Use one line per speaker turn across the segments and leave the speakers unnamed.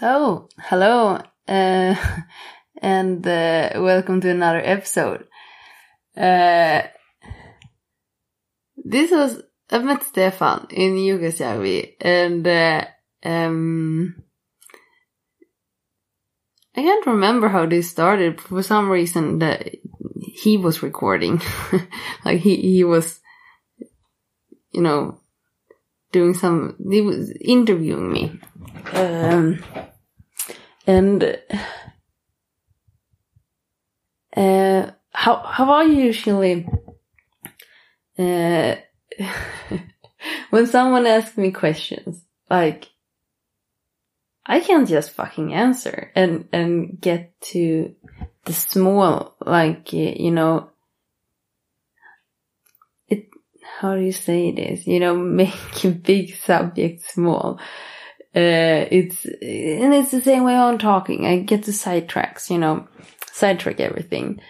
So, hello, uh, and uh, welcome to another episode. Uh, this was, I met Stefan in Yugoslavia, and uh, um, I can't remember how this started. For some reason, that he was recording, like he he was, you know, doing some. He was interviewing me, um, and uh, how how you usually uh, when someone asks me questions like I can't just fucking answer and, and get to the small, like, you know, it, how do you say this? You know, make a big subject small. Uh, it's, and it's the same way I'm talking. I get the sidetracks, you know, sidetrack everything.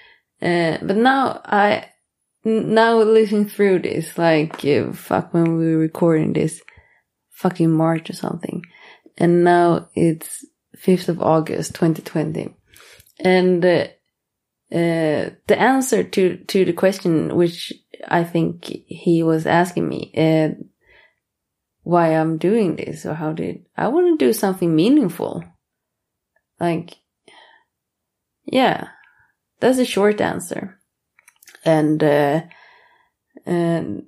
Uh, but now I, now listening through this, like, uh, fuck when we were recording this, fucking March or something and now it's 5th of August 2020. And uh, uh, the answer to, to the question, which I think he was asking me, uh, why I'm doing this or how did I want to do something meaningful. Like, yeah, that's a short answer. And, uh, and,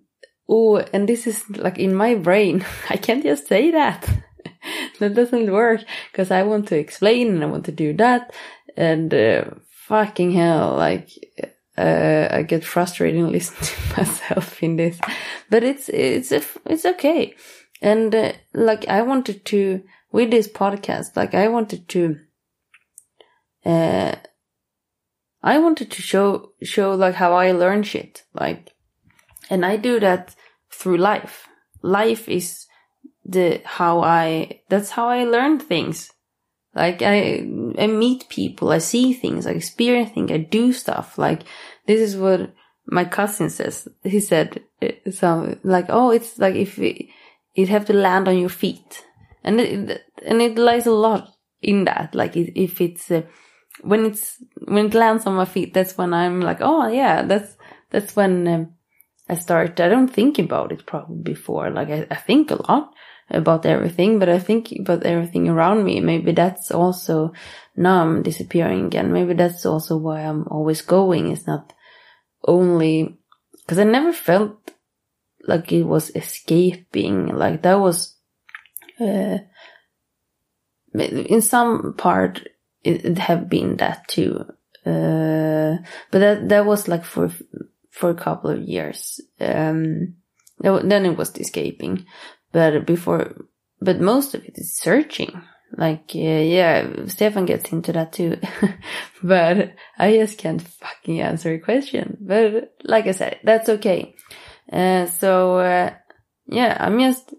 oh, and this is like in my brain. I can't just say that. that doesn't work because I want to explain and I want to do that. And uh, fucking hell, like, uh, I get frustrated and listen to myself in this, but it's, it's, it's okay. And uh, like, I wanted to, with this podcast, like, I wanted to, uh, I wanted to show, show like how I learn shit. Like, and I do that through life. Life is the how I that's how I learn things. Like I I meet people, I see things, I experience things, I do stuff. Like this is what my cousin says. He said uh, some like oh it's like if it, it have to land on your feet, and it, and it lies a lot in that. Like if it's uh, when it's when it lands on my feet, that's when I'm like oh yeah that's that's when. Um, I start, I don't think about it probably before. Like I, I think a lot, about everything, but I think about everything around me. Maybe that's also now I'm disappearing again. Maybe that's also why I'm always going. It's not only because I never felt like it was escaping. Like that was, uh, in some part it, it have been that too. Uh, but that, that was like for, for a couple of years. Um, then it was escaping. But before, but most of it is searching. Like, uh, yeah, Stefan gets into that too. but I just can't fucking answer a question. But like I said, that's okay. Uh, so, uh, yeah, I'm just,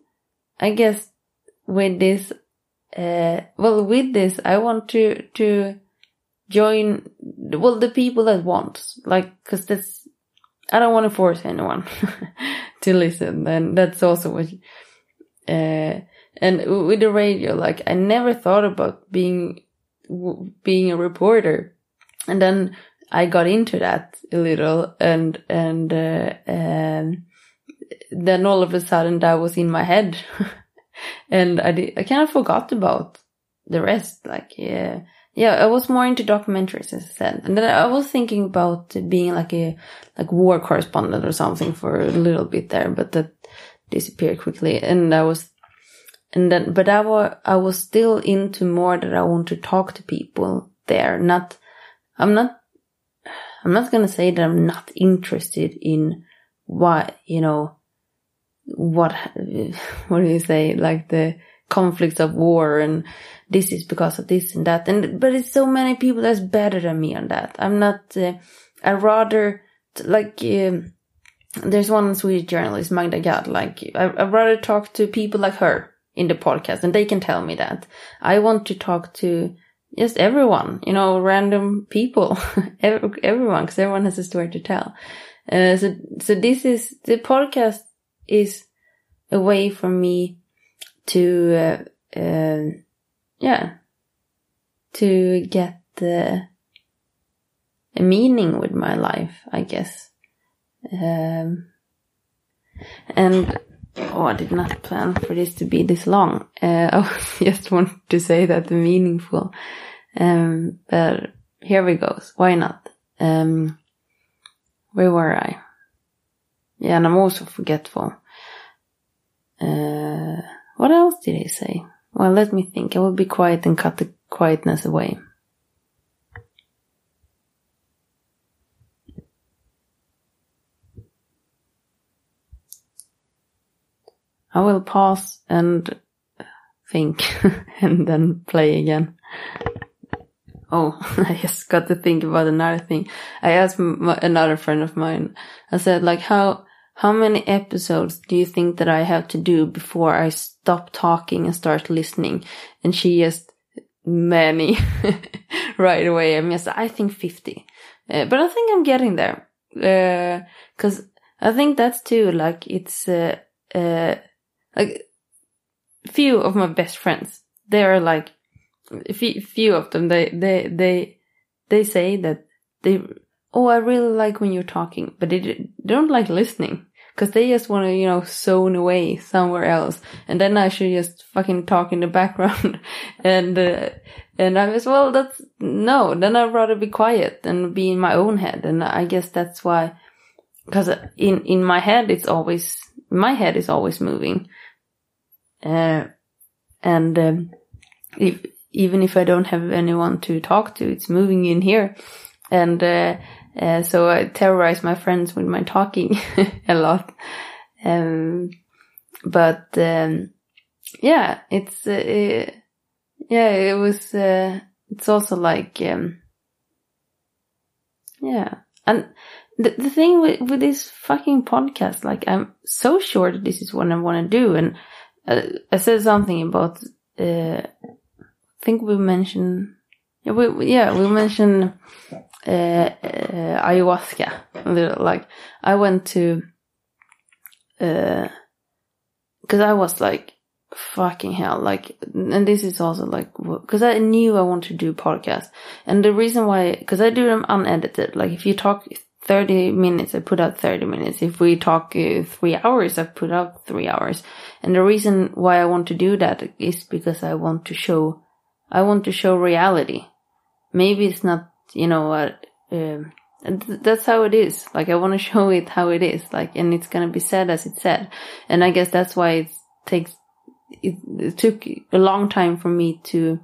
I guess with this, uh, well, with this, I want to, to join, well, the people that want, like, cause that's, I don't want to force anyone to listen. And that's also what, uh, and with the radio, like I never thought about being being a reporter, and then I got into that a little, and and uh, um, then all of a sudden that was in my head, and I did, I kind of forgot about the rest. Like yeah, yeah, I was more into documentaries as I said, and then I was thinking about being like a like war correspondent or something for a little bit there, but that disappeared quickly. And I was, and then, but I was, I was still into more that I want to talk to people there. Not, I'm not, I'm not going to say that I'm not interested in what, you know, what, what do you say? Like the conflicts of war and this is because of this and that. And, but it's so many people that's better than me on that. I'm not, uh, I rather, like, um, there's one Swedish journalist, Magda Gad, like, I, I'd rather talk to people like her in the podcast and they can tell me that. I want to talk to just everyone, you know, random people, everyone, because everyone has a story to tell. Uh, so, so this is, the podcast is a way for me to, uh, uh, yeah, to get the, a meaning with my life, I guess. Um, and oh, I did not plan for this to be this long. Uh, I just want to say that the meaningful. Um, but here we go. Why not? Um, where were I? Yeah, and I'm also forgetful. Uh, what else did I say? Well, let me think. I will be quiet and cut the quietness away. I will pause and think and then play again. Oh, I just got to think about another thing. I asked another friend of mine. I said, like, how how many episodes do you think that I have to do before I stop talking and start listening? And she just many right away. I'm mean, I think fifty, uh, but I think I'm getting there. Uh, I think that's too like it's uh, uh like few of my best friends. They are like few, of them. They they they they say that they oh I really like when you're talking, but they, don't like listening because they just want to you know zone away somewhere else, and then I should just fucking talk in the background, and uh, and I was well that's no. Then I'd rather be quiet and be in my own head, and I guess that's why because in in my head it's always my head is always moving and um, if, even if I don't have anyone to talk to, it's moving in here. And uh, uh, so I terrorize my friends with my talking a lot. Um, but um, yeah, it's uh, it, yeah, it was. Uh, it's also like um, yeah, and the, the thing with, with this fucking podcast, like I'm so sure that this is what I want to do, and uh, I said something about. Uh, I think we mentioned. Yeah, we yeah we mentioned uh, uh, ayahuasca. Like I went to. Because uh, I was like, fucking hell, like, and this is also like, because I knew I wanted to do podcast, and the reason why, because I do them unedited. Like, if you talk 30 minutes, I put out 30 minutes. If we talk uh, three hours, I put out three hours. And the reason why I want to do that is because I want to show, I want to show reality. Maybe it's not, you know, uh, um, that's how it is. Like I want to show it how it is. Like, and it's gonna be said as it's said. And I guess that's why it takes, it, it took a long time for me to,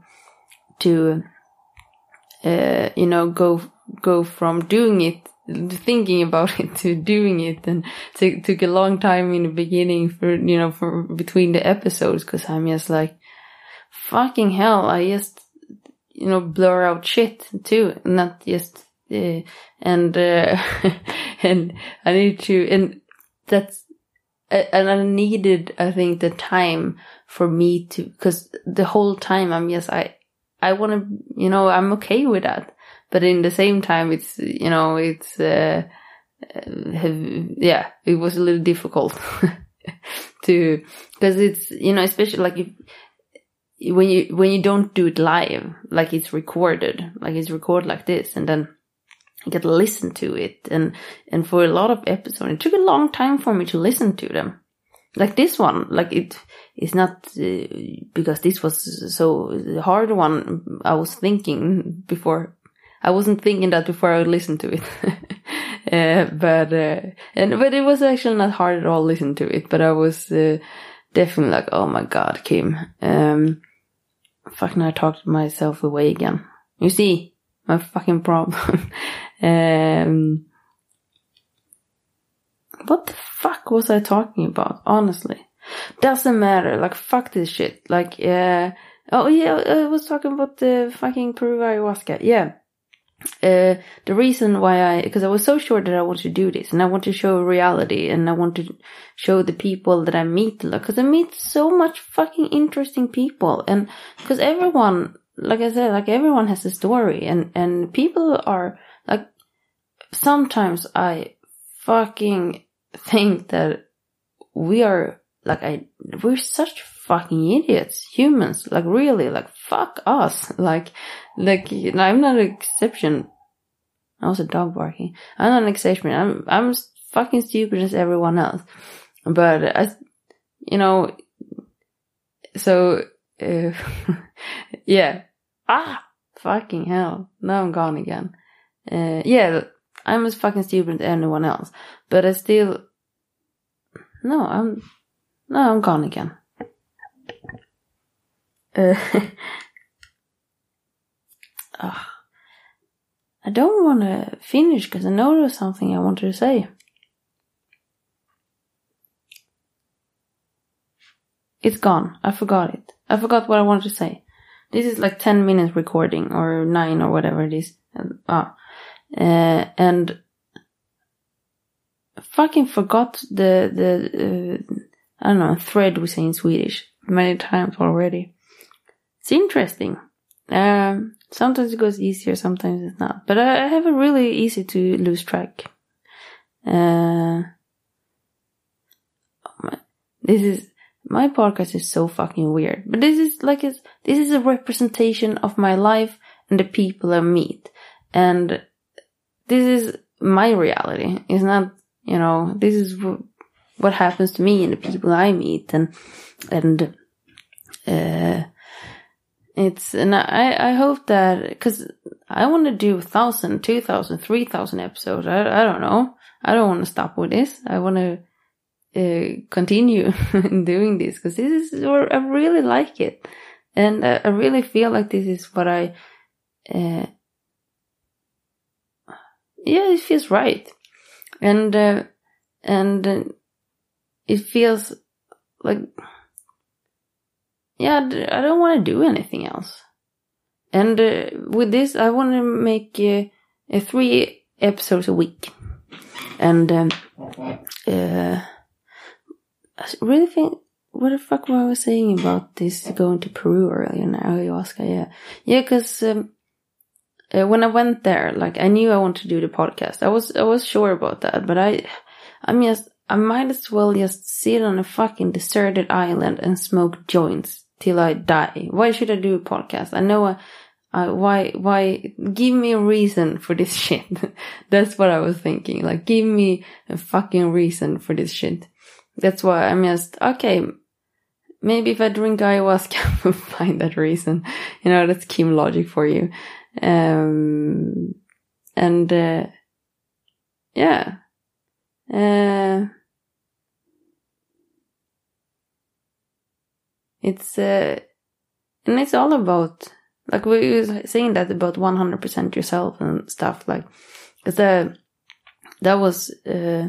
to, uh, you know, go, go from doing it thinking about it to doing it and it took a long time in the beginning for you know for between the episodes because i'm just like fucking hell i just you know blur out shit too not just uh, and uh, and i need to and that's and i needed i think the time for me to because the whole time i'm just i i want to you know i'm okay with that but in the same time, it's you know it's uh, uh yeah, it was a little difficult to because it's you know especially like if when you when you don't do it live, like it's recorded, like it's recorded like this, and then you get to listen to it, and and for a lot of episodes, it took a long time for me to listen to them. Like this one, like it is not uh, because this was so hard one. I was thinking before I wasn't thinking that before I would listen to it. uh, but, uh, and, but it was actually not hard at all listen to it, but I was, uh, definitely like, oh my god, Kim. Um, fucking I talked myself away again. You see, my fucking problem. um, what the fuck was I talking about? Honestly. Doesn't matter. Like, fuck this shit. Like, uh, oh yeah, I was talking about the fucking Peru ayahuasca. Yeah. Uh, the reason why I, because I was so sure that I want to do this and I want to show reality and I want to show the people that I meet, because I meet so much fucking interesting people and because everyone, like I said, like everyone has a story and, and people are like, sometimes I fucking think that we are, like I, we're such fucking idiots, humans. Like really, like fuck us. Like, like I'm not an exception. I was a dog barking. I'm not an exception. I'm I'm as fucking stupid as everyone else. But I, you know, so uh, yeah. Ah, fucking hell. Now I'm gone again. Uh, yeah, I'm as fucking stupid as anyone else. But I still, no, I'm, no, I'm gone again. Uh, oh, I don't want to finish because I know there's something I wanted to say. It's gone. I forgot it. I forgot what I wanted to say. This is like 10 minutes recording or 9 or whatever it is. Ah. Uh, and fucking forgot the, the, uh, I don't know, thread we say in Swedish many times already. It's interesting. Um, sometimes it goes easier, sometimes it's not. But I, I have a really easy to lose track. Uh, this is, my podcast is so fucking weird. But this is like, this is a representation of my life and the people I meet. And this is my reality. It's not, you know, this is what happens to me and the people I meet and, and, uh, it's, and I, I hope that, cause I want to do a thousand, two thousand, three thousand episodes. I, I don't know. I don't want to stop with this. I want to, uh, continue doing this because this is, I really like it. And I, I really feel like this is what I, uh, yeah, it feels right. And, uh, and uh, it feels like, yeah, I don't want to do anything else. And uh, with this, I want to make uh, three episodes a week. And um, uh, I really think, what the fuck were I was saying about this going to Peru earlier now, ayahuasca? Yeah, yeah, because um, uh, when I went there, like I knew I wanted to do the podcast. I was I was sure about that, but I I'm just I might as well just sit on a fucking deserted island and smoke joints till I die. Why should I do a podcast? I know I, I why why give me a reason for this shit. That's what I was thinking. Like give me a fucking reason for this shit. That's why I'm just okay. Maybe if I drink ayahuasca, I will find that reason. You know, that's Kim logic for you. Um, and uh, yeah, uh, it's uh, and it's all about like we were saying that about one hundred percent yourself and stuff like because the that was uh,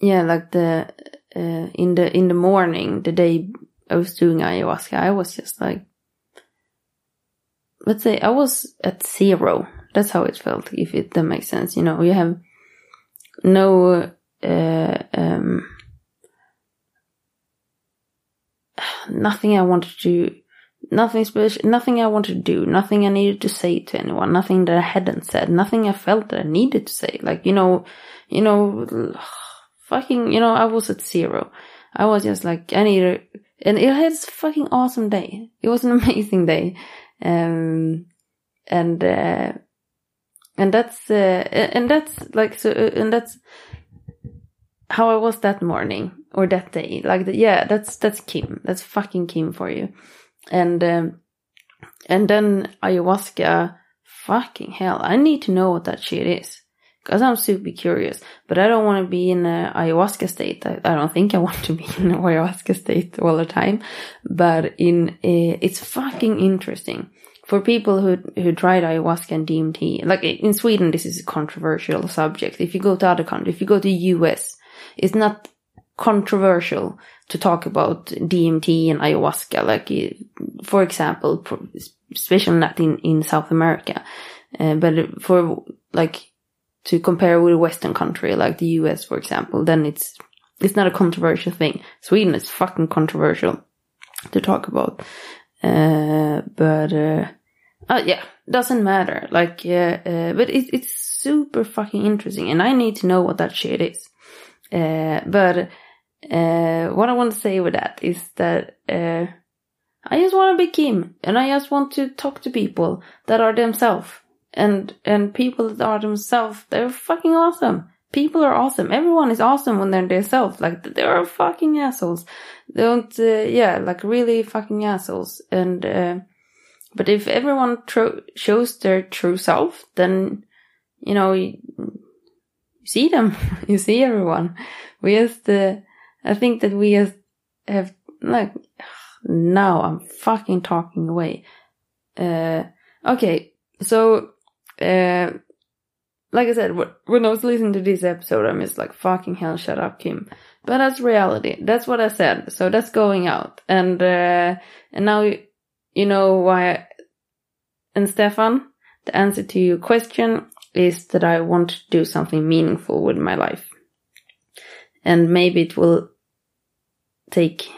yeah like the uh, in the in the morning the day I was doing ayahuasca I was just like let's say I was at zero. That's how it felt, if it that makes sense. You know, you have no uh, um, nothing I wanted to nothing special, nothing I wanted to do, nothing I needed to say to anyone, nothing that I hadn't said, nothing I felt that I needed to say. Like, you know, you know, fucking, you know, I was at zero. I was just like, I need a, and it had a fucking awesome day. It was an amazing day. Um, and, uh, and that's, uh, and that's like, so, uh, and that's how I was that morning or that day. Like, the, yeah, that's, that's Kim. That's fucking Kim for you. And, um, and then ayahuasca, fucking hell, I need to know what that shit is. Cause I'm super curious, but I don't want to be in a ayahuasca state. I, I, don't think I want to be in an ayahuasca state all the time, but in a, it's fucking interesting for people who who tried ayahuasca and DMT. Like in Sweden, this is a controversial subject. If you go to other countries, if you go to US, it's not controversial to talk about DMT and ayahuasca. Like, for example, especially not in in South America, uh, but for like to compare with a Western country like the US, for example, then it's it's not a controversial thing. Sweden is fucking controversial to talk about. Uh, but uh, uh, yeah, doesn't matter. Like, but it, it's super fucking interesting, and I need to know what that shit is. Uh, but uh, what I want to say with that is that uh, I just want to be Kim, and I just want to talk to people that are themselves, and and people that are themselves. They're fucking awesome. People are awesome. Everyone is awesome when they're themselves. Like they're fucking assholes. They don't, uh, yeah, like really fucking assholes. And uh, but if everyone tro- shows their true self, then you know you, you see them. you see everyone. We just, uh, I think that we just have like now I'm fucking talking away. Uh, okay, so uh, like I said, when I was listening to this episode, I'm just like, fucking hell, shut up, Kim. But that's reality. That's what I said. So that's going out. And, uh, and now you, you know why, I, and Stefan, the answer to your question is that I want to do something meaningful with my life. And maybe it will take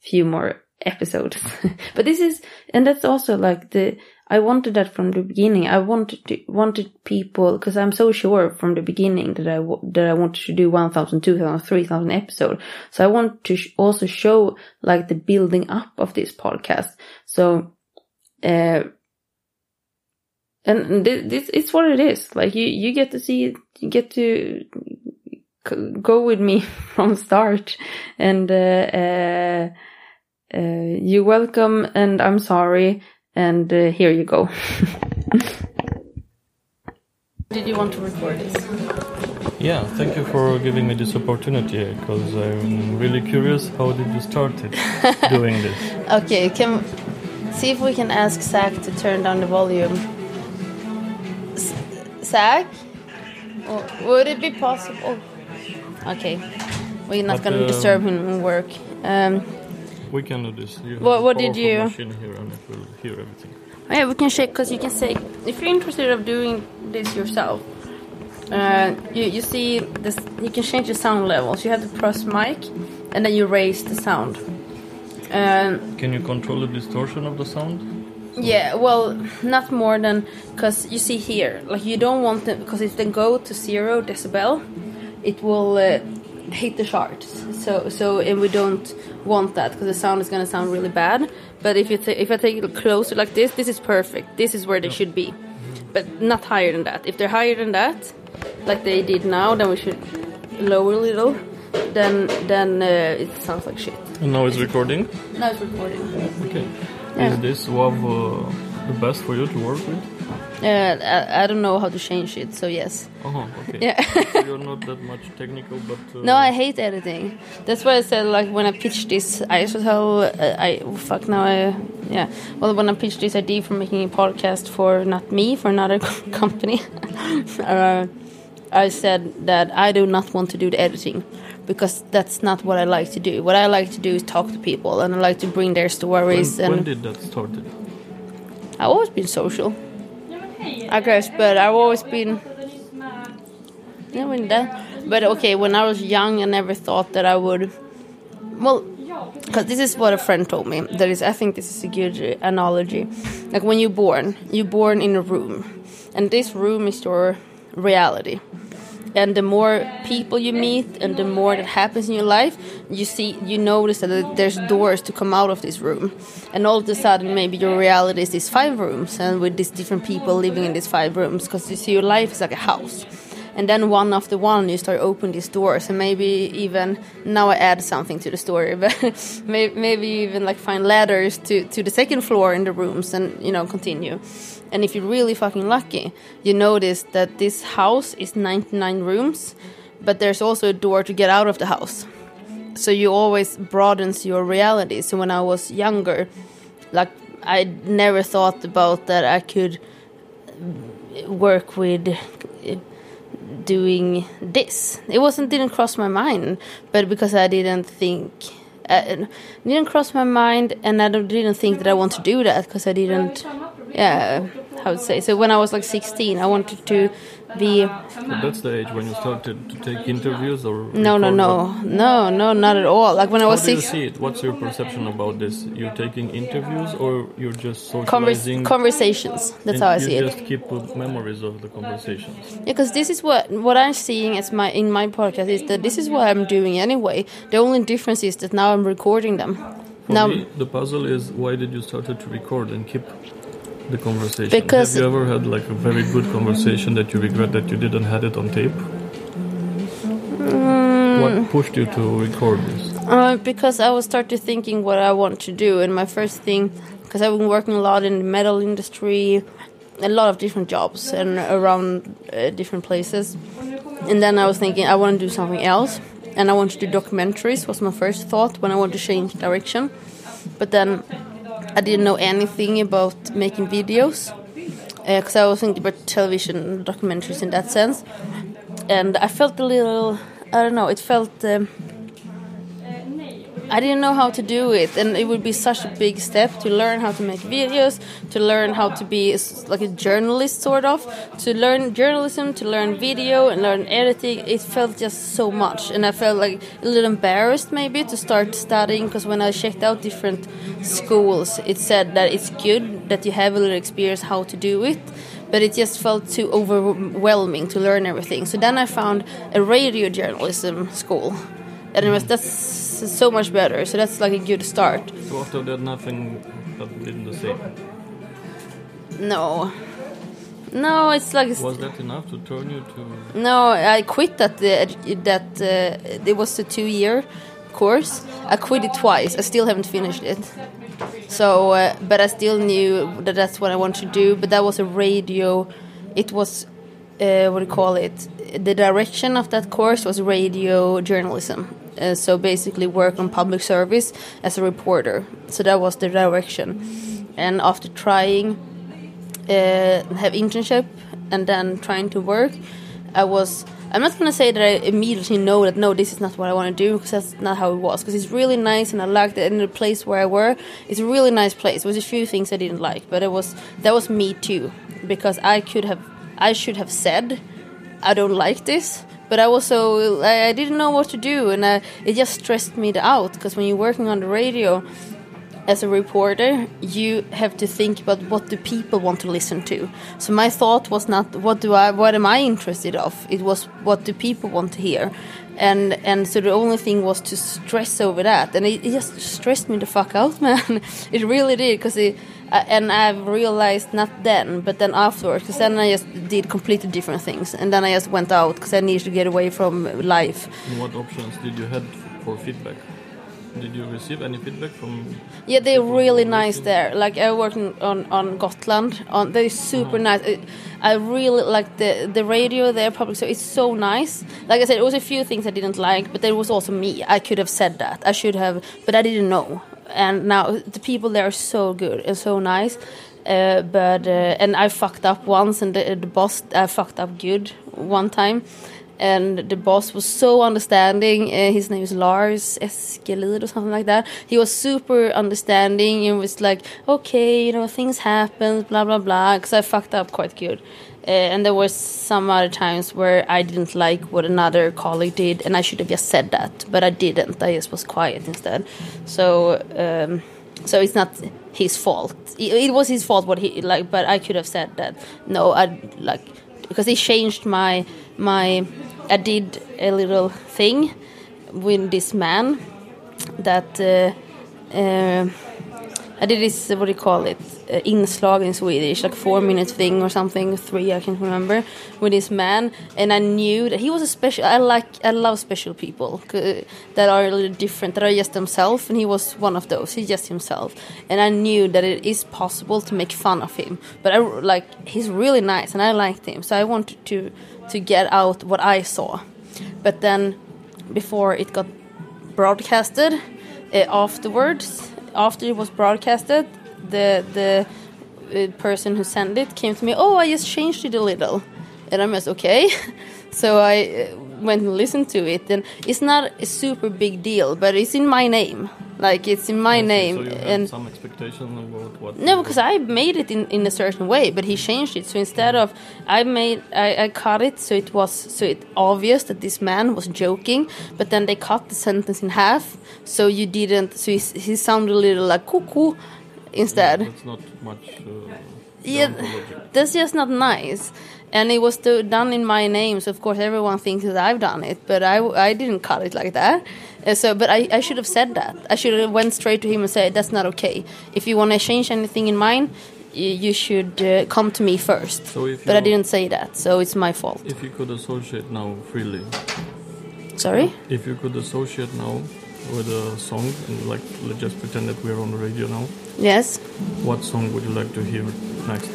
few more episodes. but this is, and that's also like the, I wanted that from the beginning. I wanted to, wanted people, cause I'm so sure from the beginning that I, that I wanted to do 1,000, 2,000, 3,000 episodes. So I want to sh- also show like the building up of this podcast. So, uh, and this, this it's what it is. Like you, you get to see, you get to go with me from start and, uh, uh, uh, you're welcome and I'm sorry and uh, here you go. Did you want to record this?
Yeah, thank you for giving me this opportunity because I'm really curious how did you start it doing this?
Okay, can see if we can ask Zach to turn down the volume. S Zach, would it be possible? Okay, we're not but, gonna uh, disturb him in work. Um,
we can do this.
You what, what did you?
Machine here and it will hear everything.
Oh, yeah, we can check because you can say if you're interested of doing this yourself. Uh, you you see this. You can change the sound levels. You have to press mic, and then you raise the sound.
Um, can you control the distortion of the sound?
Yeah, well, not more than because you see here, like you don't want them because if they go to zero decibel, it will uh, hit the charts. So so and we don't want that because the sound is going to sound really bad. But if you if I take it closer like this, this is perfect. This is where they should be, but not higher than that. If they're higher than that, like they did now, then we should lower a little. Then then uh, it sounds like shit.
And now it's recording.
Now it's recording.
Okay. Yeah. Is this WAV uh, the best for you to work with?
Uh, I, I, don't know how to change it, so yes.
Oh, okay. Yeah. so you're not that much technical, but. Uh,
no, I hate editing. That's why I said, like, when I pitched this, I should tell, uh, I, oh, fuck, now I, yeah. Well, when I pitched this idea for making a podcast for not me, for another company, uh, I said that I do not want to do the editing because that's not what I like to do. What I like to do is talk to people and I like to bring their stories.
When,
and
when did that started?
I've always been social. I guess, but I've always been. Yeah, when that. But okay, when I was young, I never thought that I would. Well, because this is what a friend told me. That is, I think this is a good analogy. Like when you're born, you're born in a room, and this room is your reality and the more people you meet and the more that happens in your life you see you notice that there's doors to come out of this room. And all of a sudden maybe your reality is these five rooms and with these different people living in these five rooms because you see your life is like a house and then one after one you start opening these doors and maybe even now i add something to the story but maybe even like find ladders to, to the second floor in the rooms and you know continue and if you're really fucking lucky, you notice that this house is 99 rooms, but there's also a door to get out of the house. So you always broadens your reality. So when I was younger, like I never thought about that I could work with doing this. It wasn't didn't cross my mind, but because I didn't think uh, didn't cross my mind, and I didn't think that I want to do that because I didn't yeah how would say. So when I was like 16, I wanted to be.
So that's the age when you started to take interviews, or
No, no, no, no, no, not at all. Like when I was How
do you
six.
see it? What's your perception about this? You're taking interviews, or you're just
Convers-
socializing?
conversations. That's how I
you
see it.
just keep memories of the conversations.
yeah Because this is what what I'm seeing as my in my podcast is that this is what I'm doing anyway. The only difference is that now I'm recording them.
For
now,
me, the puzzle is why did you started to record and keep the conversation?
Because-
Have you ever had like a very good conversation that you regret that you didn't had it on tape?
Mm.
What pushed you to record this?
Uh, because I was started thinking what I want to do, and my first thing, because I've been working a lot in the metal industry, a lot of different jobs and around uh, different places, and then I was thinking I want to do something else, and I want to do documentaries. Was my first thought when I want to change direction, but then I didn't know anything about making videos, because I was thinking about television documentaries in that sense, and I felt a little. I don't know. It felt. Um, I didn't know how to do it, and it would be such a big step to learn how to make videos, to learn how to be like a journalist, sort of, to learn journalism, to learn video, and learn editing. It felt just so much, and I felt like a little embarrassed maybe to start studying because when I checked out different schools, it said that it's good that you have a little experience how to do it. But it just felt too overwhelming to learn everything. So then I found a radio journalism school, and it was that's so much better. So that's like a good start.
So after that, nothing had been the same.
No, no, it's like
Was that enough to turn you to?
no. I quit that the that uh, it was a two year course. I quit it twice. I still haven't finished it. So, uh, but I still knew that that's what I want to do. But that was a radio. It was uh, what do you call it? The direction of that course was radio journalism. Uh, so basically, work on public service as a reporter. So that was the direction. And after trying, uh, have internship and then trying to work, I was. I'm not gonna say that I immediately know that no, this is not what I want to do because that's not how it was. Because it's really nice and I liked it. And the place where I were, it's a really nice place. There was a few things I didn't like, but it was that was me too because I could have, I should have said, I don't like this. But I was so I, I didn't know what to do, and I, it just stressed me out. Because when you're working on the radio, as a reporter, you have to think about what do people want to listen to. So my thought was not what do I what am I interested of. It was what do people want to hear, and and so the only thing was to stress over that, and it, it just stressed me the fuck out, man. it really did because it. Uh, and I've realized not then, but then afterwards, because then I just did completely different things, and then I just went out because I needed to get away from life.
And what options did you had for feedback? Did you receive any feedback from?
Yeah, they're really nice there. Like I worked on on, Gotland. On they're super
Mhm.
nice. I, I really like the the radio there. Public so it's so nice. Like I said, it was a few things I didn't like, but there was also me. I could have said that. I should have, but I didn't know. And now the people there are so good and so nice. Uh, but uh, and I fucked up once, and the, the boss I fucked up good one time and the boss was so understanding. Uh, his name is Lars Eskelid or something like that. He was super understanding and was like, okay, you know, things happen, blah blah blah. Because I fucked up quite good. Uh, and there was some other times where I didn't like what another colleague did, and I should have just said that, but I didn't. I just was quiet instead. So, um, so it's not his fault. It, it was his fault what he like, but I could have said that. No, I like because he changed my my I did a little thing with this man that uh, uh, I did this what do you call it uh, inslag in Swedish like four minute thing or something three I can't remember with this man. And I knew that he was a special I like I love special people that are a little different that are just themselves and he was one of those he's just himself. And I knew that it is possible to make fun of him but I like he's really nice and I liked him so I wanted to to get out what I saw. But then before it got broadcasted uh, afterwards after it was broadcasted the the uh, person who sent it came to me oh i just changed it a little. And i'm just okay. So i uh, went and listened to it and it's not a super big deal but it's in my name Like it's in my
Okay,
name,
So
and
some expectation about what?
no, because I made it in, in a certain way, but he changed it. So instead of I made I, I cut it so it was so it obvious that this man was joking, but then they cut the sentence in half, so you didn't. So he, he sounded a little like cuckoo instead.
That's not much. Uh,
Yeah,
down to logic.
that's just not nice. And it was do- done in my name, so of course everyone thinks that I've done it, but I, I didn't cut it like that. Uh, so, but I, I should have said that. I should have went straight to him and said that's not okay. If you want to change anything in mine, you, you should uh, come to me first.
So if
But I didn't say that, so it's my fault.
If you could associate now freely,
Sorry.
if you could associate now with a song, and like let's just pretend that we're on the radio now,
Yes.
what song would you like to hear next?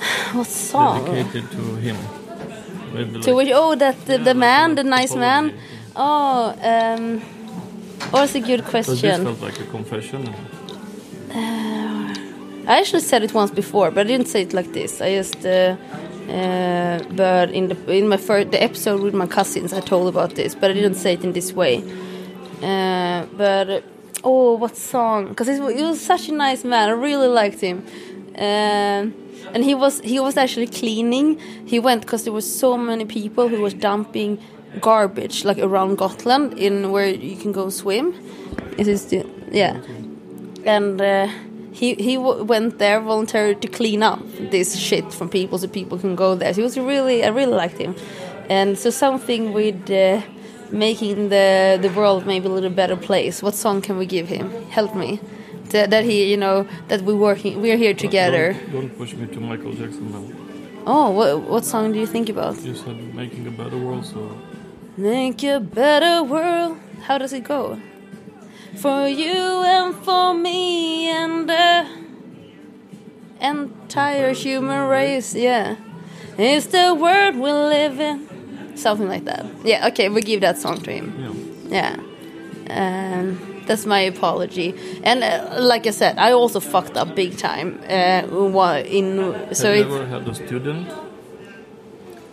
What song?
Dedicated to him. Maybe
To
like-
which? Oh, that the,
Yeah,
the man, the nice man. Oh, um, oh, that's a good
Because this
question.
felt like a confession.
I actually said it once before, but I didn't say it like this. I just, uh, uh, but in the in my first the episode with my cousins, I told about this, but I didn't say it in this way. Uh, but oh, what song? Because he was such a nice man. I really liked him. Um and he was he was actually cleaning. He went because there was so many people who was dumping garbage like around Gotland in where you can go swim. Is it still? Yeah and uh, he he went there voluntarily to clean up this shit from people so people can go there. So he was really I really liked him, and so something with uh, making the the world maybe a little better place. What song can we give him? Help me. That, that he you know that we working we're here together.
Don't, don't push me to Michael Jackson now.
Oh, what what song do you think about?
You said making a better world, so
Make a better world. How does it go? For you and for me and the entire human race. Yeah. It's the world we live in. Something like that. Yeah, okay, we give that song to him.
yeah.
Yeah. Um, that's my apology. And uh, like I said, I also fucked up big time. Uh, in so
have you ever had a student?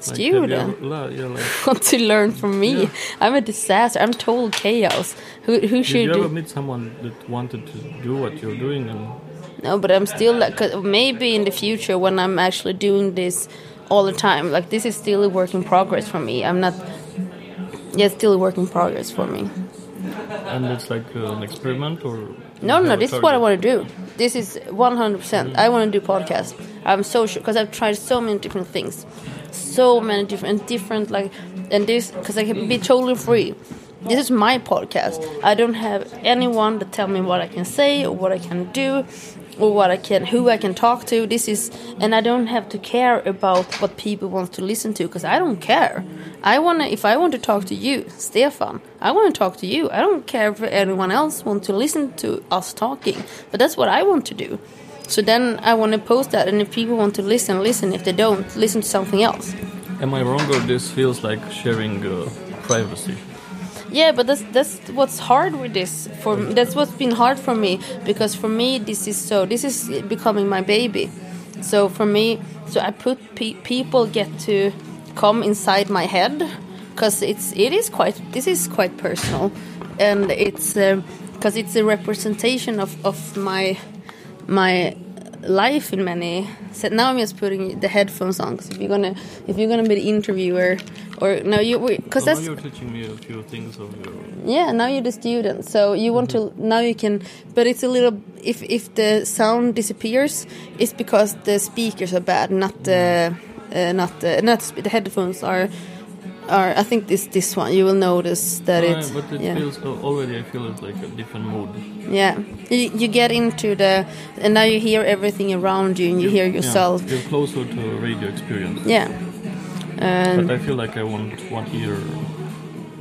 Like, you
student.
like,
want to learn from me.
Yeah.
I'm a disaster. I'm total chaos. Who who
did
should
you ever meet someone that wanted to do what you're doing and
No, but I'm still like maybe in the future when I'm actually doing this all the time. Like this is still a work in progress for me. I'm not. Yeah, still a work in progress for me.
and it's like uh, an experiment or
No, no, this is what I want to do. This is 100%. I want to do podcast. I'm so sure because I've tried so many different things, so many different, different like, and this because I can be totally free. This is my podcast. I don't have anyone to tell me what I can say or what I can do or what I can, who I can talk to. This is, and I don't have to care about what people want to listen to because I don't care. I wanna, if I want to talk to you, Stefan, I want to talk to you. I don't care if anyone else want to listen to us talking, but that's what I want to do. So then I want to post that, and if people want to listen, listen. If they don't, listen to something else.
Am I wrong or this feels like sharing uh, privacy?
Yeah, but that's that's what's hard with this. For that's what's been hard for me because for me this is so this is becoming my baby. So for me, so I put pe- people get to come inside my head because it's it is quite this is quite personal, and it's um, because it's a representation of of my my life in many so now i'm just putting the headphones on because if you're gonna if you're gonna be the interviewer or no you because
so
that's
you're teaching me a few things of your.
yeah, now you're the student, so you want to now you can, but it's a little. If if the sound disappears, it's because the speakers are bad, not the, uh, not the, not the headphones are, are. I think this this one you will notice that
Ah,
it's
but it
yeah
feels already. I feel it's like a different mood.
yeah. You, you get into the and now you hear everything around you and you hear
Yeah,
yourself
You're closer to a radio experience.
yeah. And
But I feel like I want one ear.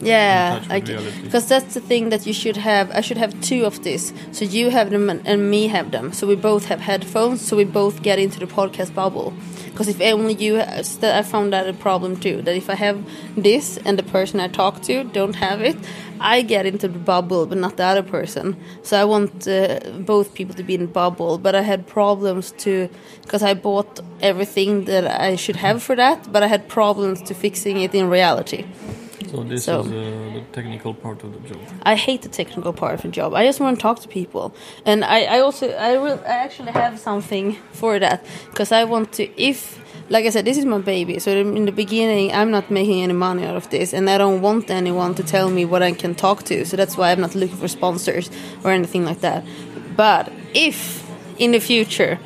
Yeah,
touch with reality.
because that's the thing that you should have. I should have two of this, so you have them and, and me have them. So we both have headphones, so we both get into the podcast bubble. Because if only you, st- I found that a problem too. That if I have this and the person I talk to don't have it, I get into the bubble, but not the other person. So I want uh, both people to be in the bubble. But I had problems to, because I bought everything that I should have for that, but I had problems to fixing it in reality.
So this
So-
is uh, the technical part of the job.
I hate the technical part of the job. I just want to talk to people, and I, I also I will I actually have something for that because I want to if like I said this is my baby. So in the beginning I'm not making any money out of this, and I don't want anyone to tell me what I can talk to. So that's why I'm not looking for sponsors or anything like that. But if in the future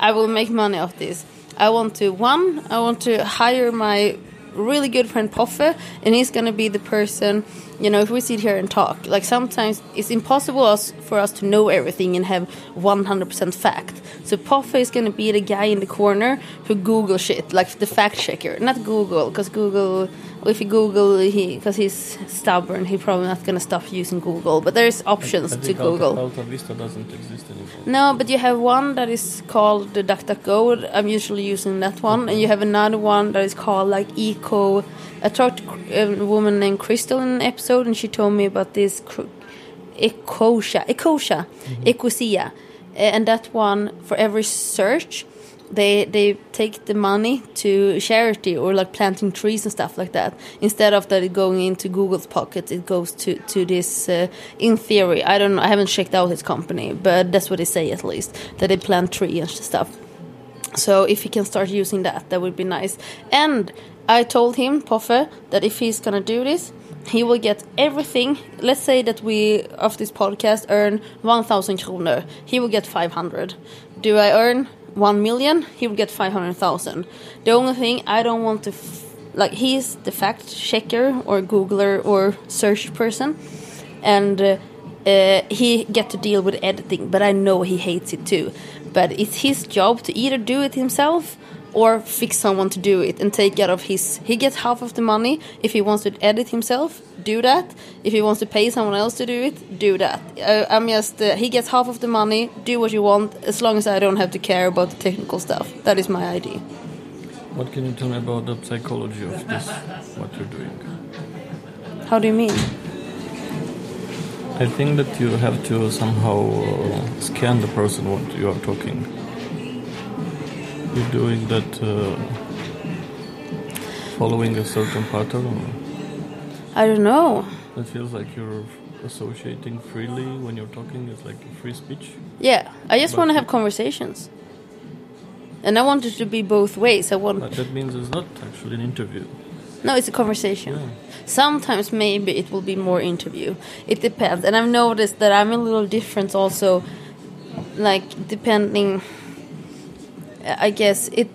I will make money off this, I want to one I want to hire my really good friend Poffe, and he's gonna be the person. You know, if we sit here and talk, like sometimes it's impossible us, for us to know everything and have 100% fact. So Poffe is gonna be the guy in the corner who Google shit, like the fact checker, not Google, because Google. If you Google, he because he's stubborn, he's probably not gonna stop using Google. But there's options
I
to
think
Google.
Alta, Alta Vista doesn't exist anymore.
No, but you have one that is called the DuckDuckGo. I'm usually using that one, and you have another one that is called like Eco. I talked to a woman named Crystal in an episode, and she told me about this Ecosia, Ecosia, Ecosia, and that one for every search. They they take the money to charity or like planting trees and stuff like that. Instead of that going into Google's pocket, it goes to to this. Uh, in theory, I don't know. I haven't checked out his company, but that's what they say at least that they plant trees and stuff. So if he can start using that, that would be nice. And I told him, Poffe, that if he's gonna do this, he will get everything. Let's say that we of this podcast earn one thousand kronor. He will get five hundred. Do I earn one million? He will get five hundred thousand. The only thing I don't want to. Like he's the fact checker or googler or search person and uh, uh, he get to deal with editing but i know he hates it too but it's his job to either do it himself or fix someone to do it and take out of his he gets half of the money if he wants to edit himself do that if he wants to pay someone else to do it do that uh, i'm just uh, he gets half of the money do what you want as long as i don't have to care about the technical stuff that is my idea
What can you tell me about the psychology of this? What you're doing?
how do you mean
I think that you have to somehow uh, scan the person what you are talking. You're doing that uh, following a certain pattern.
i don't know
It feels like you're associating freely when you're talking. It's like free speech.
Yeah, I just want to have conversations. And I want it to be both ways. I want
But that means it's not actually an interview.
no, it's a conversation.
Yeah.
Sometimes maybe it will be more interview. It depends, and I've noticed that I'm a little different also. Like depending, I guess it,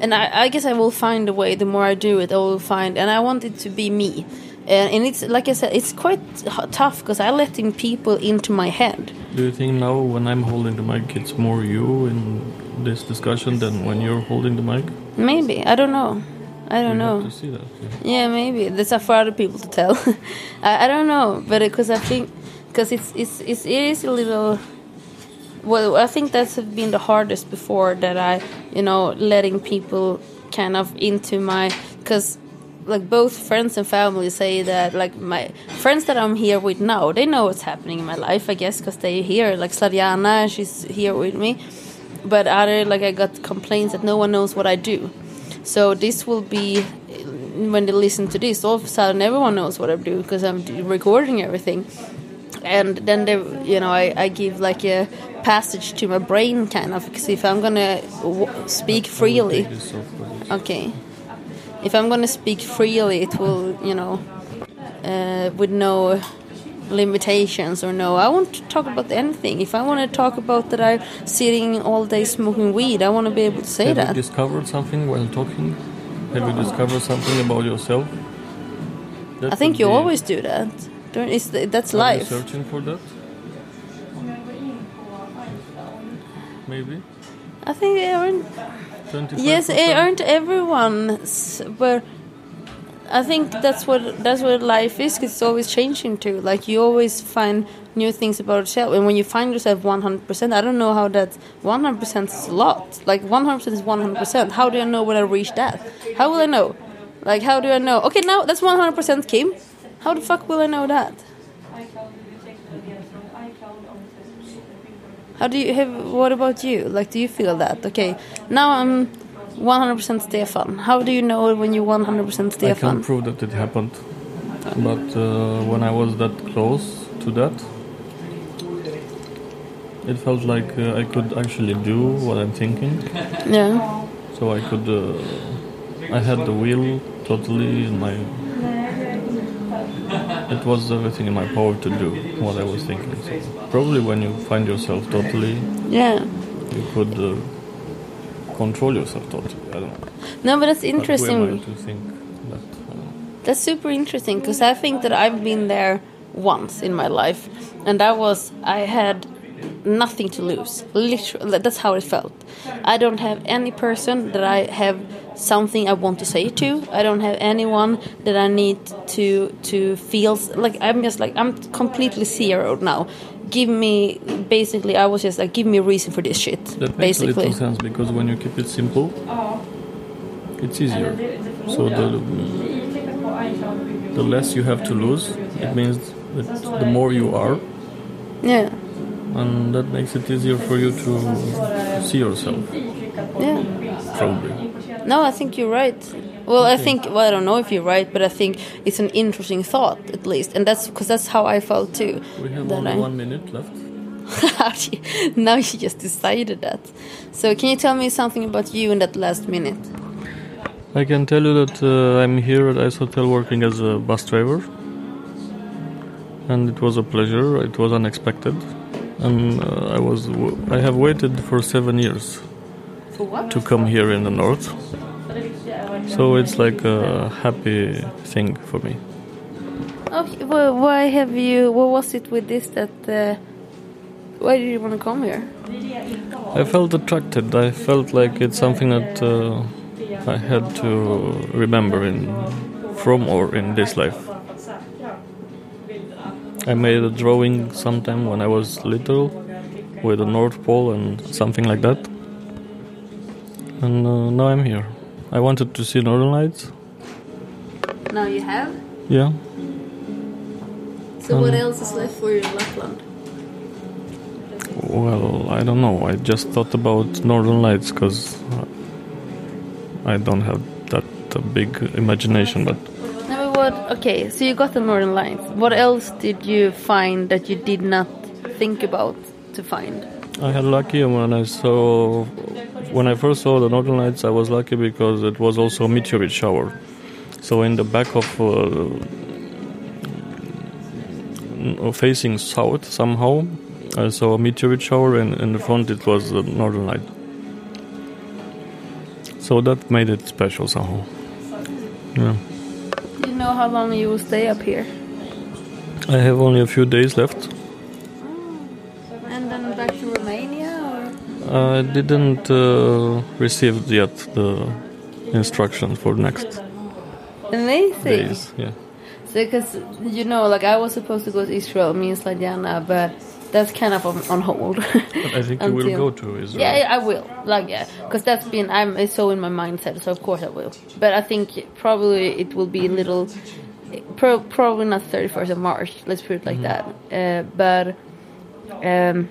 and I, I guess I will find a way. The more I do it, I will find, and I want it to be me. And, and it's like I said, it's quite h- tough because I'm letting people into my head.
Do you think now when I'm holding the mic, it's more you in this discussion than when you're holding the mic?
Maybe I don't know. I don't
We
know.
have to see that. yeah.
Yeah, maybe that's up for other people to tell. I, I don't know, but uh, because I think because it's, it's it's it is a little. Well, I think that's been the hardest before that I, you know, letting people kind of into my because like both friends and family say that like my friends that I'm here with now they know what's happening in my life I guess because they here like Sladjana she's here with me. But other like I got complaints that no one knows what I do. So this will be when they listen to this all of a sudden everyone knows what I do because I'm recording everything and then they you know I, I give like a passage to my brain kind of because if I'm gonna w- speak freely
take this off, but it's-
Okay. If I'm gonna speak freely, it will, you know, uh, with no limitations or no. I want to talk about anything. If I want to talk about that I'm sitting all day smoking weed, I want to be able to say
Have
that.
you discovered something while talking? Have you discovered something about yourself? That
I think you always do that. Don't, it's, that's
Are you
life.
searching for that? Maybe.
I think they aren't. Yes, it aren't everyone's, but I think that's what that's what life is. 'cause it's always changing too. Like you always find new things about yourself, and when you find yourself one hundred percent, I don't know how that one hundred percent is a lot. Like one hundred percent is one hundred percent. How do I know when I reach that? How will I know? Like how do I know? Okay, now that's one hundred percent Kim. How the fuck will I know that? How do you have? What about you? Like, do you feel that? Okay, now I'm 100% Stefan. How do you know when you're 100% Stefan?
I can
Stefan?
prove that it happened. But uh, when I was that close to that, it felt like uh, I could actually do what I'm thinking.
Yeah.
So I could, uh, I had the will totally in my. It was everything in my power to do what I was thinking. So probably when you find yourself totally,
Yeah.
you could uh, control yourself totally. I don't know.
No, but that's
But who am I
interesting.
think that? I.
That's super interesting because I think that I've been there once in my life, and that was I had nothing to lose. Literally, that's how it felt. I don't have any person that I have something I want to say to. I don't have anyone that I need to to feel like I'm just like I'm completely zeroed now. Give me basically I was just like give me a reason for this shit.
That makes a
basically.
little sense because when you keep it simple, it's easier. So the the less you have to lose, it means that the more you are,
Yeah.
and that makes it easier for you to see yourself.
Yeah.
Probably.
No, I think you're right. Well, I think well, I don't know if you're right, but I think it's an interesting thought at least, and that's because that's how I felt too.
We have only
I-
one minute left.
now you just decided that. So, can you tell me something about you in that last minute?
I can tell you that uh, I'm here at Ice Hotel working as a bus driver, and it was a pleasure. It was unexpected, and uh, I was w- I have waited for seven years? To come here in the north. So it's like a happy thing for me.
Okay, well, why have you? What was it with this that? Uh, why did you want to come here?
I felt attracted. I felt like it's something that uh, I had to remember in from or in this life. I made a drawing sometime when I was little with the North Pole and something like that. And uh, now I'm here. I wanted to see Northern Lights.
Now you have.
Yeah.
So what else is left for you in Lapland?
Well, I don't know. I just thought about Northern Lights because I don't have that uh, big imagination. But
No, but what? Okay, so you got the Northern Lights. What else did you find that you did not think about to find?
I had lucky when I saw when I first saw the Northern Lights. I was lucky because it was also a meteorite shower. So in the back of uh, facing south somehow, I saw a meteorite shower, and in the front it was the Northern Light. So that made it special somehow. Yeah.
Do you know how long you will stay up here?
I have only a few days left. I didn't uh, receive yet the instructions for next
Amazing.
days. Yeah.
So, because you know, like I was supposed to go to Israel, me and Sladjana, but that's kind of on, on hold.
I think you will go to Israel.
Yeah, yeah, I will. Like, yeah, because that's been I'm it's so in my mindset. So of course I will. But I think probably it will be a little, pro, probably not thirty first of March. Let's put it like that. Uh, but um,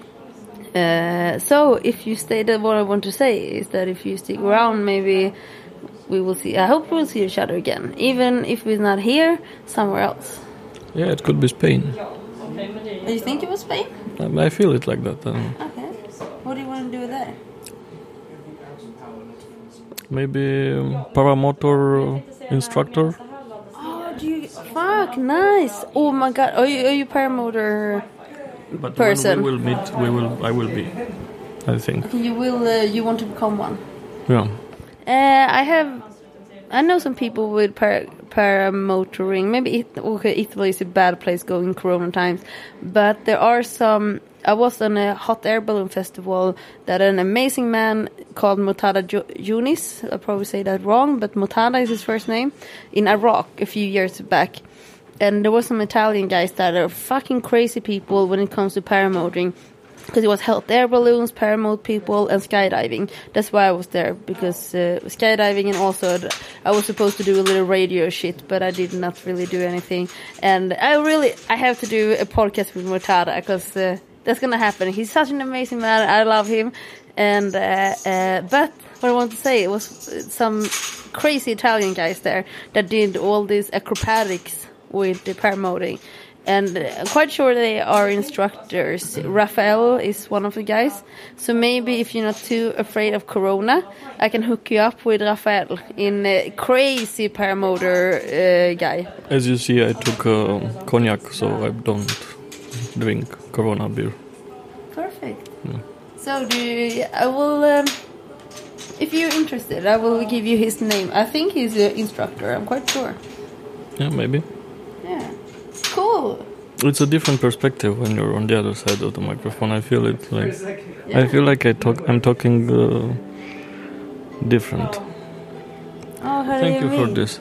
uh, so if you stay, that what I want to say is that if you stick around, maybe we will see. I hope we'll see each other again, even if we're not here, somewhere else.
Yeah, it could be Spain.
Do you think it was Spain?
Um, I feel it like that. Um,
Okay. What do you want to do there?
maybe um, paramotor instructor.
Oh, do you? Fuck, nice. Oh my god, are you are you paramotor?
But
Person.
we will meet, we will. I will be. I think.
You will. Uh, you want to become one?
Yeah.
Uh, I have. I know some people with para, paramotoring. Maybe it, okay, Italy is a bad place going Corona times, but there are some. I was on a hot air balloon festival that an amazing man called Mutada Yunis. I probably say that wrong, but Mutada is his first name in Iraq a few years back. And there was some Italian guys that are fucking crazy people when it comes to paramotoring because it was hot air balloons, paramote people, and skydiving. That's why I was there because uh, skydiving and also I was supposed to do a little radio shit, but I did not really do anything. And I really I have to do a podcast with Mortada because uh, that's gonna happen. He's such an amazing man. I love him. And uh, uh, but what I want to say it was some crazy Italian guys there that did all these acrobatics with the paramotoring. And uh, I'm quite sure they are instructors. Rafael is one of the guys. So maybe if you're not too afraid of Corona, I can hook you up with Rafael in a crazy paramotor uh, guy.
As you see, I took uh, cognac, so I don't drink Corona beer.
Perfect. So do you, I will. Um, if you're interested, I will give you his name. I think he's an instructor. I'm quite sure.
Yeah, maybe.
Yeah. Cool.
It's a different perspective when you're on the other side of the microphone. I feel it like I feel like I talk. I'm talking uh, different.
Oh, how
Thank
do
you
you
for
mean?
this.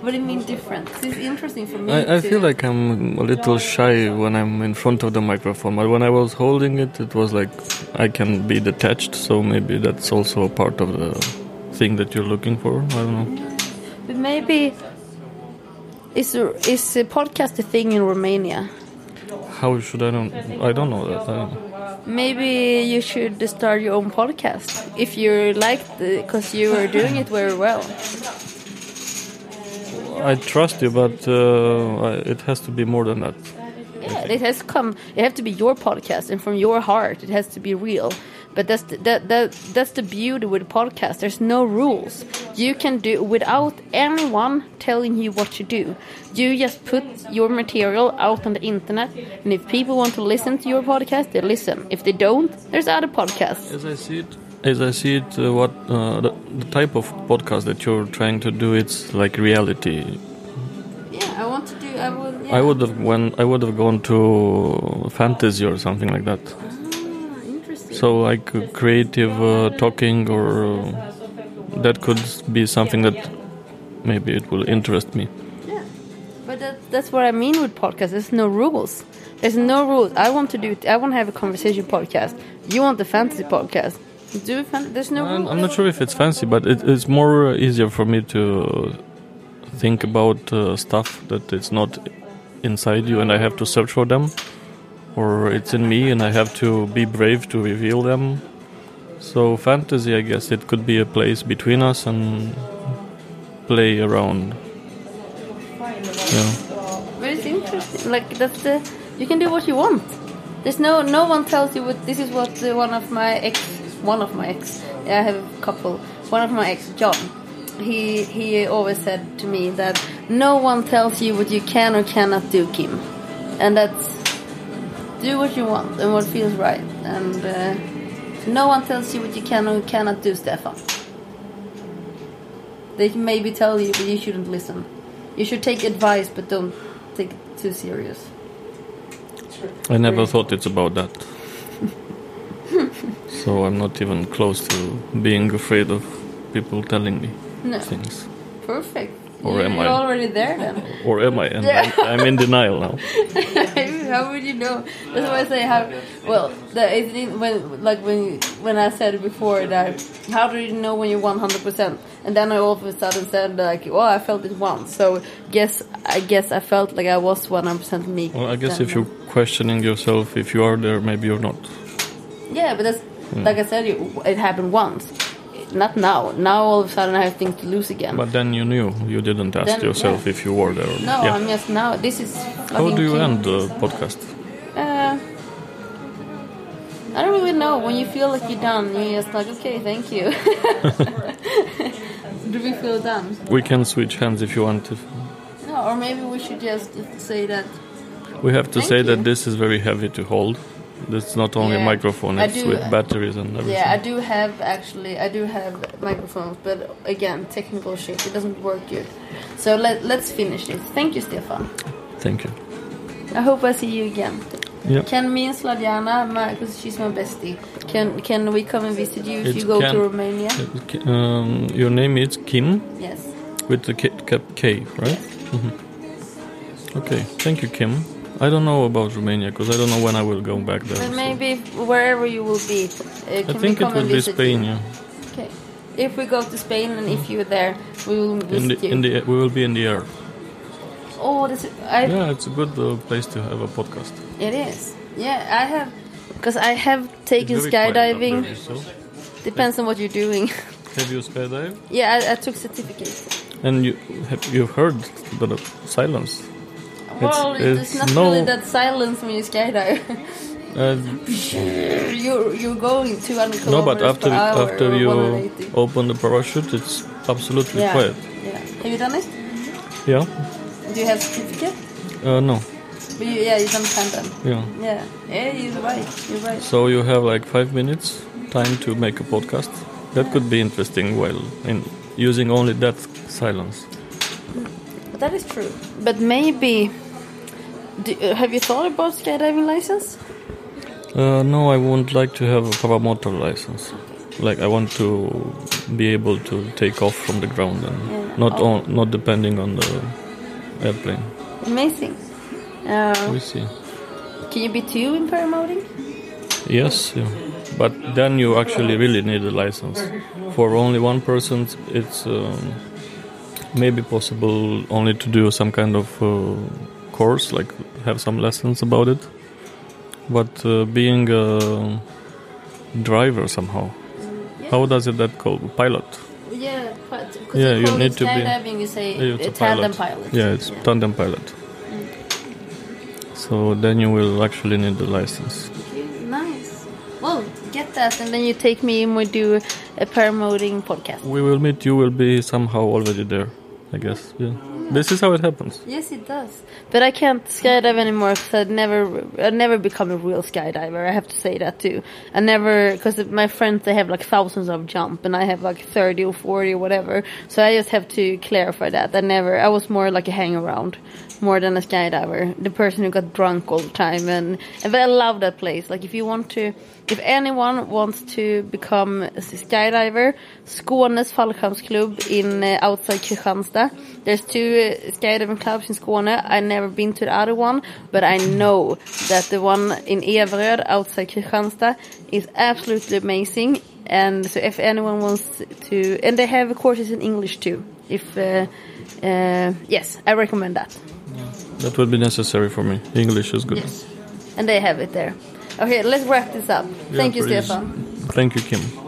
What do you mean different? This is interesting for me.
I, I feel like I'm a little shy when I'm in front of the microphone, but when I was holding it, it was like I can be detached. So maybe that's also a part of the thing that you're looking for. I don't know.
But maybe is is a podcast a thing in Romania?
How should I don't? I don't know that. I,
Maybe you should start your own podcast if you like because you are doing it very well.
I trust you, but uh, it has to be more than that.
Yeah, it has come. It has to be your podcast and from your heart. It has to be real. But that's the, that that that's the beauty with podcast. There's no rules. You can do without anyone telling you what to do. You just put your material out on the internet, and if people want to listen to your podcast, they listen. If they don't, there's other podcasts.
As I see it, as I see it, uh, what uh, the, the type of podcast that you're trying to do, it's like reality.
Yeah, I want to do. I would.
I would have when I would have gone to fantasy or something like that. So like uh, creative uh, talking, or uh, that could be something that maybe it will interest me.
Yeah, but that, that's what I mean with podcasts. There's no rules. There's no rules. I want to do. it. I want to have a conversation podcast. You want the fantasy podcast. Do fan- There's no
I'm. I'm not sure if it's fancy, but it, it's more easier for me to think about uh, stuff that it's not inside you and I have to search for them, or it's in me and I have to be brave to reveal them. So fantasy, I guess it could be a place between us and play around. Yeah.
But it's interesting. Like that's the. You can do what you want. There's no no one tells you what. This is what one of my ex. One of my ex. I have a couple. One of my ex, John. He he always said to me that no one tells you what you can or cannot do, Kim, and that's do what you want and what feels right. And uh, no one tells you what you can or cannot do, Stefan. They can maybe tell you, but you shouldn't listen. You should take advice, but don't take it too serious.
I never thought it's about that. so I'm not even close to being afraid of people telling me
No,
things.
perfect.
Or
you,
am
you're
I?
already there then.
Or am I? And
Yeah.
I'm, I'm in denial now.
how would you know? That's why I say how. Well, the, it, when like when when I said before that, how do you know when you're 100 percent? And then I all of a sudden said like, well, I felt it once. So guess I guess I felt like I was 100 percent me.
Well, I guess
then.
if you're questioning yourself, if you are there, maybe you're not.
Yeah, but that's like I said, it, it happened once. Not now. Now all of a sudden I have things to lose again.
But then you knew. You didn't ask
Then,
yourself
yeah.
if you were there. Or
no,
yeah.
I'm just now. This is.
How do you end the podcast?
Uh, I don't really know. When you feel like you're done, you're just like, okay, thank you. do we feel done?
We can switch hands if you want. to.
No, or maybe we should just say that.
we have to say
you.
that this is very heavy to hold. It's not only a
Yeah,
microphone; it's
do-
with batteries and everything.
Yeah, I do have actually. I do have microphones, but again, technical shit. It doesn't work good. So let let's finish this. Thank you, Stefan.
Thank you.
I hope I see you again.
Yeah.
Can me and Sladjana, because she's my bestie, can can we come and visit you if you go
can-
to Romania?
Um, your name is Kim
Yes.
with the K, K, K right? hmm Okay, thank you, Kim. I don't know about Romania because I don't know when I will go back there.
But
so-
maybe wherever you will be, uh,
I
can we
think
come
it will be Spain.
you?
Yeah,
Okay. If we go to Spain and if you're there, we will
in the
you.
in the we will be in the air.
oh, this I.
Yeah, it's a good uh, place to have a podcast.
It is. Yeah, I have. Because I have taken
It's very quiet up
skydiving.
there, so.
Depends on what you're doing.
Have you skydived?
yeah, I, I took certificates.
And you have you heard the silence?
Well, it's,
it's
not
no-
really that silence when you skydive.
Uh,
you're you're going 200 kilometers
no, but after after you open the parachute, it's absolutely
yeah.
quiet.
Yeah. Have you done it?
Yeah.
Do you have certificate?
Uh, no.
But you, yeah, you done tandem.
Yeah.
Yeah. Yeah, you're right. You're right.
So you have like five minutes time to make a podcast. That could be interesting while in using only that silence.
But that is true. But maybe. Do, uh, have you thought about skydiving license?
Uh, no, I wouldn't like to have a paramotor license. Like I want to be able to take off from the ground and
Yeah.
not
Oh.
on, not depending on the airplane.
Amazing. Uh,
We see.
can you be two in paramotoring?
Yes, yeah. but then you actually really need a license. For only one person, it's um, maybe possible only to do some kind of uh, course, like have some lessons about it. But uh, being a driver somehow, how does it that called pilot?
Yeah, because
Yeah,
you,
you need to be-
you say
Yeah, it's
a tandem
pilot.
pilot.
Yeah, it's tandem pilot. So then you will actually need the license.
Okay, nice. Well, get that, and then you take me and we do a paramotoring podcast.
We will meet. You will be somehow already there, I guess. Yeah. This is how it happens.
Yes, it does. But I can't skydive anymore because I'd never, I'd never become a real skydiver. I have to say that too. I never, because my friends they have like thousands of jump, and I have like thirty or forty or whatever. So I just have to clarify that. I never, I was more like a hang around, more than a skydiver. The person who got drunk all the time, and, and but I love that place. Like if you want to, if anyone wants to become a skydiver, Skånes fallskärmsklubb in uh, outside Kristianstad. There's two uh, skydiving clubs in Skåne. I've never been to the other one, but I know that the one in Everöd outside Kristianstad is absolutely amazing. And so if anyone wants to, and they have courses in English too. If uh, uh, yes, I recommend that.
That would be necessary for me. English is good. Yes.
And they have it there. Okay, let's wrap this up.
Yeah,
Thank you,
please.
Stefan.
Thank you, Kim.